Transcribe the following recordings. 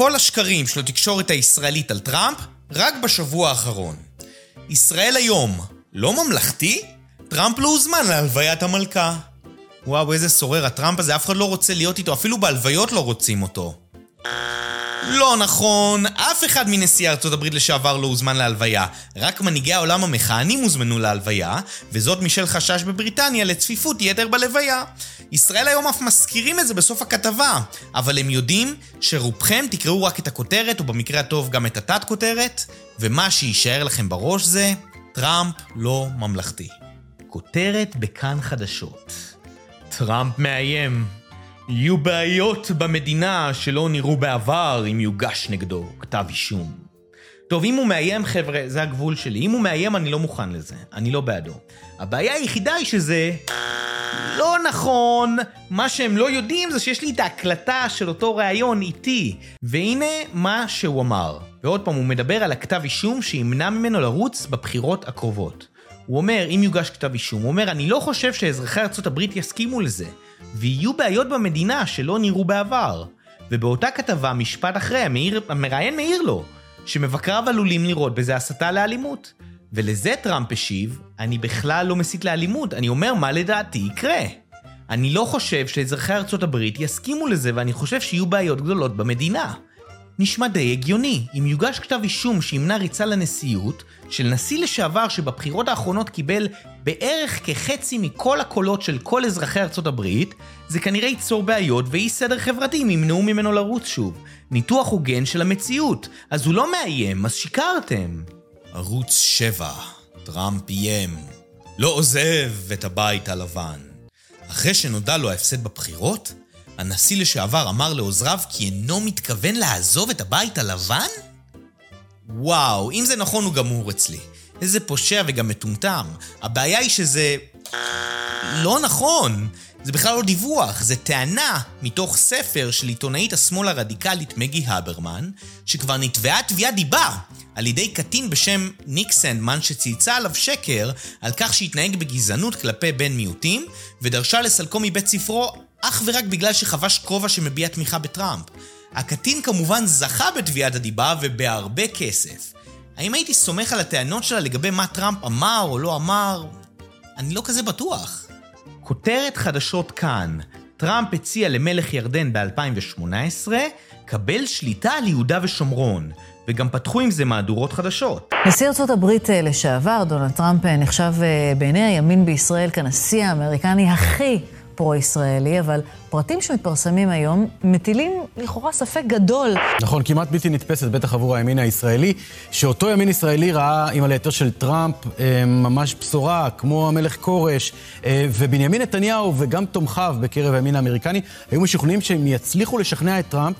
כל השקרים של התקשורת הישראלית על טראמפ רק בשבוע האחרון. ישראל היום לא ממלכתי? טראמפ לא הוזמן להלוויית המלכה. וואו, איזה סורר הטראמפ הזה, אף אחד לא רוצה להיות איתו, אפילו בהלוויות לא רוצים אותו. לא נכון, אף אחד מנשיאי ארצות הברית לשעבר לא הוזמן להלוויה. רק מנהיגי העולם המכהנים הוזמנו להלוויה, וזאת משל חשש בבריטניה לצפיפות יתר בלוויה. ישראל היום אף מזכירים את זה בסוף הכתבה, אבל הם יודעים שרובכם תקראו רק את הכותרת, או במקרה הטוב גם את התת-כותרת, ומה שיישאר לכם בראש זה, טראמפ לא ממלכתי. כותרת בכאן חדשות. טראמפ מאיים. יהיו בעיות במדינה שלא נראו בעבר אם יוגש נגדו כתב אישום. טוב, אם הוא מאיים, חבר'ה, זה הגבול שלי. אם הוא מאיים, אני לא מוכן לזה. אני לא בעדו. הבעיה היחידה היא שזה... לא נכון. מה שהם לא יודעים זה שיש לי את ההקלטה של אותו ראיון איתי. והנה מה שהוא אמר. ועוד פעם, הוא מדבר על הכתב אישום שימנע ממנו לרוץ בבחירות הקרובות. הוא אומר, אם יוגש כתב אישום, הוא אומר, אני לא חושב שאזרחי ארה"ב יסכימו לזה. ויהיו בעיות במדינה שלא נראו בעבר. ובאותה כתבה, משפט אחרי, המעיר, המראיין מעיר לו, שמבקריו עלולים לראות בזה הסתה לאלימות. ולזה טראמפ השיב, אני בכלל לא מסית לאלימות, אני אומר מה לדעתי יקרה. אני לא חושב שאזרחי ארצות הברית יסכימו לזה, ואני חושב שיהיו בעיות גדולות במדינה. נשמע די הגיוני. אם יוגש כתב אישום שימנע ריצה לנשיאות, של נשיא לשעבר שבבחירות האחרונות קיבל בערך כחצי מכל הקולות של כל אזרחי ארצות הברית, זה כנראה ייצור בעיות ואי סדר חברתי אם ימנעו ממנו לרוץ שוב. ניתוח הוגן של המציאות. אז הוא לא מאיים, אז שיקרתם. ערוץ 7, טראמפ איים. לא עוזב את הבית הלבן. אחרי שנודע לו ההפסד בבחירות, הנשיא לשעבר אמר לעוזריו כי אינו מתכוון לעזוב את הבית הלבן? וואו, אם זה נכון הוא גמור אצלי. איזה פושע וגם מטומטם. הבעיה היא שזה... לא נכון. זה בכלל לא דיווח, זה טענה מתוך ספר של עיתונאית השמאל הרדיקלית מגי הברמן, שכבר נתבעה תביעת דיבה על ידי קטין בשם ניק סנדמן שצייצה עליו שקר על כך שהתנהג בגזענות כלפי בן מיעוטים, ודרשה לסלקו מבית ספרו אך ורק בגלל שחבש כובע שמביע תמיכה בטראמפ. הקטין כמובן זכה בתביעת הדיבה ובהרבה כסף. האם הייתי סומך על הטענות שלה לגבי מה טראמפ אמר או לא אמר? אני לא כזה בטוח. כותרת חדשות כאן, טראמפ הציע למלך ירדן ב-2018, קבל שליטה על יהודה ושומרון, וגם פתחו עם זה מהדורות חדשות. נשיא ארצות הברית אה, לשעבר, דונלד טראמפ, אה, נחשב אה, בעיני הימין בישראל כנשיא האמריקני הכי פרו-ישראלי, אבל פרטים שמתפרסמים היום מטילים לכאורה ספק גדול. נכון, כמעט בלתי נתפסת, בטח עבור הימין הישראלי, שאותו ימין ישראלי ראה עם הלהיתר של טראמפ אה, ממש בשורה, כמו המלך כורש, אה, ובנימין נתניהו וגם תומכיו בקרב הימין האמריקני היו משוכנעים שהם יצליחו לשכנע את טראמפ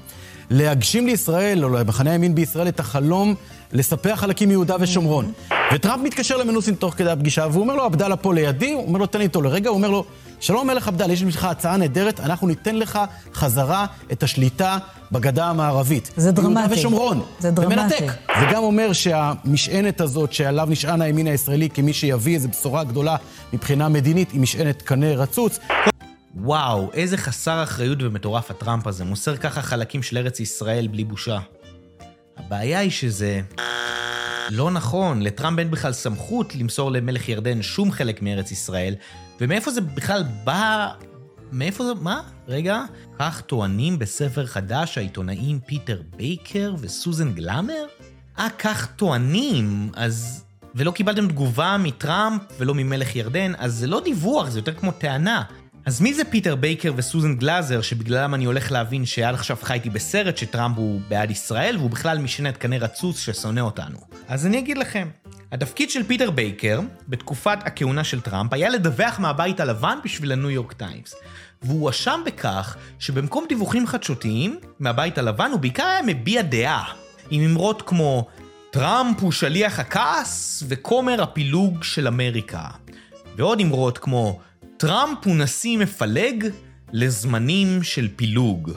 להגשים לישראל, או למחנה הימין בישראל, את החלום לספח חלקים מיהודה ושומרון. וטראמפ מתקשר למנוסין תוך כדי הפגישה, והוא אומר לו, עבדאללה פה לידי, הוא אומר לו, תן לי איתו לרגע, הוא אומר לו, שלום מלך עבדאללה, יש בשבילך הצעה נהדרת, אנחנו ניתן לך חזרה את השליטה בגדה המערבית. זה דרמטי. יהודה ושומרון. זה דרמטי. ומנתק. וגם אומר שהמשענת הזאת שעליו נשען הימין הישראלי כמי שיביא איזו בשורה גדולה מבחינה מדינית, היא משענת קנה רצוץ. וואו, איזה חסר אחריות ומטורף הטראמפ הזה, מוסר ככה חלקים של ארץ ישראל בלי בושה. הבעיה היא שזה... לא נכון, לטראמפ אין בכלל סמכות למסור למלך ירדן שום חלק מארץ ישראל, ומאיפה זה בכלל בא... מאיפה זה... מה? רגע. כך טוענים בספר חדש העיתונאים פיטר בייקר וסוזן גלאסר? אה, כך טוענים, אז... ולא קיבלתם תגובה מטראמפ ולא ממלך ירדן, אז זה לא דיווח, זה יותר כמו טענה. אז מי זה פיטר בייקר וסוזן גלאזר, שבגללם אני הולך להבין שעד עכשיו חייתי בסרט שטראמפ הוא בעד ישראל, והוא בכלל משענת קנה רצוץ ששונא אותנו? אז אני אגיד לכם. התפקיד של פיטר בייקר, בתקופת הכהונה של טראמפ, היה לדווח מהבית הלבן בשביל הניו יורק טיימס. והוא הואשם בכך שבמקום דיווחים חדשותיים מהבית הלבן, הוא בעיקר היה מביע דעה. עם אמרות כמו טראמפ הוא שליח הכעס וכומר הפילוג של אמריקה. ועוד אמרות כמו טראמפ הוא נשיא מפלג לזמנים של פילוג.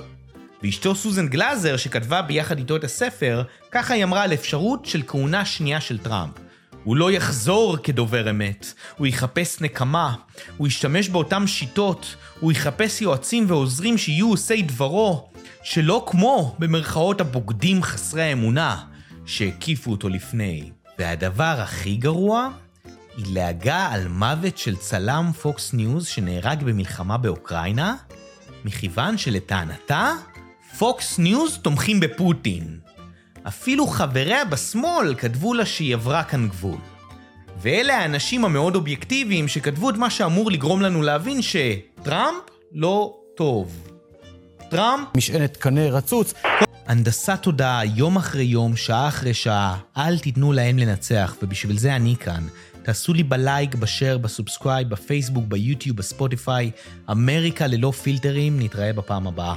ואשתו סוזן גלאזר, שכתבה ביחד איתו את הספר, ככה היא אמרה על אפשרות של כהונה שנייה של טראמפ. הוא לא יחזור כדובר אמת, הוא יחפש נקמה, הוא ישתמש באותן שיטות, הוא יחפש יועצים ועוזרים שיהיו עושי דברו, שלא כמו במרכאות הבוגדים חסרי האמונה שהקיפו אותו לפני. והדבר הכי גרוע, היא לעגה על מוות של צלם פוקס ניוז שנהרג במלחמה באוקראינה, מכיוון שלטענתה, פוקס ניוז תומכים בפוטין. אפילו חבריה בשמאל כתבו לה שהיא עברה כאן גבול. ואלה האנשים המאוד אובייקטיביים שכתבו את מה שאמור לגרום לנו להבין שטראמפ לא טוב. טראמפ... משענת קנה רצוץ. הנדסת תודעה יום אחרי יום, שעה אחרי שעה, אל תיתנו להם לנצח, ובשביל זה אני כאן. תעשו לי ב like, ב share, ב subscribe, בפייסבוק, ביוטיוב, בספוטיפיי. אמריקה ללא פילטרים, נתראה בפעם הבאה.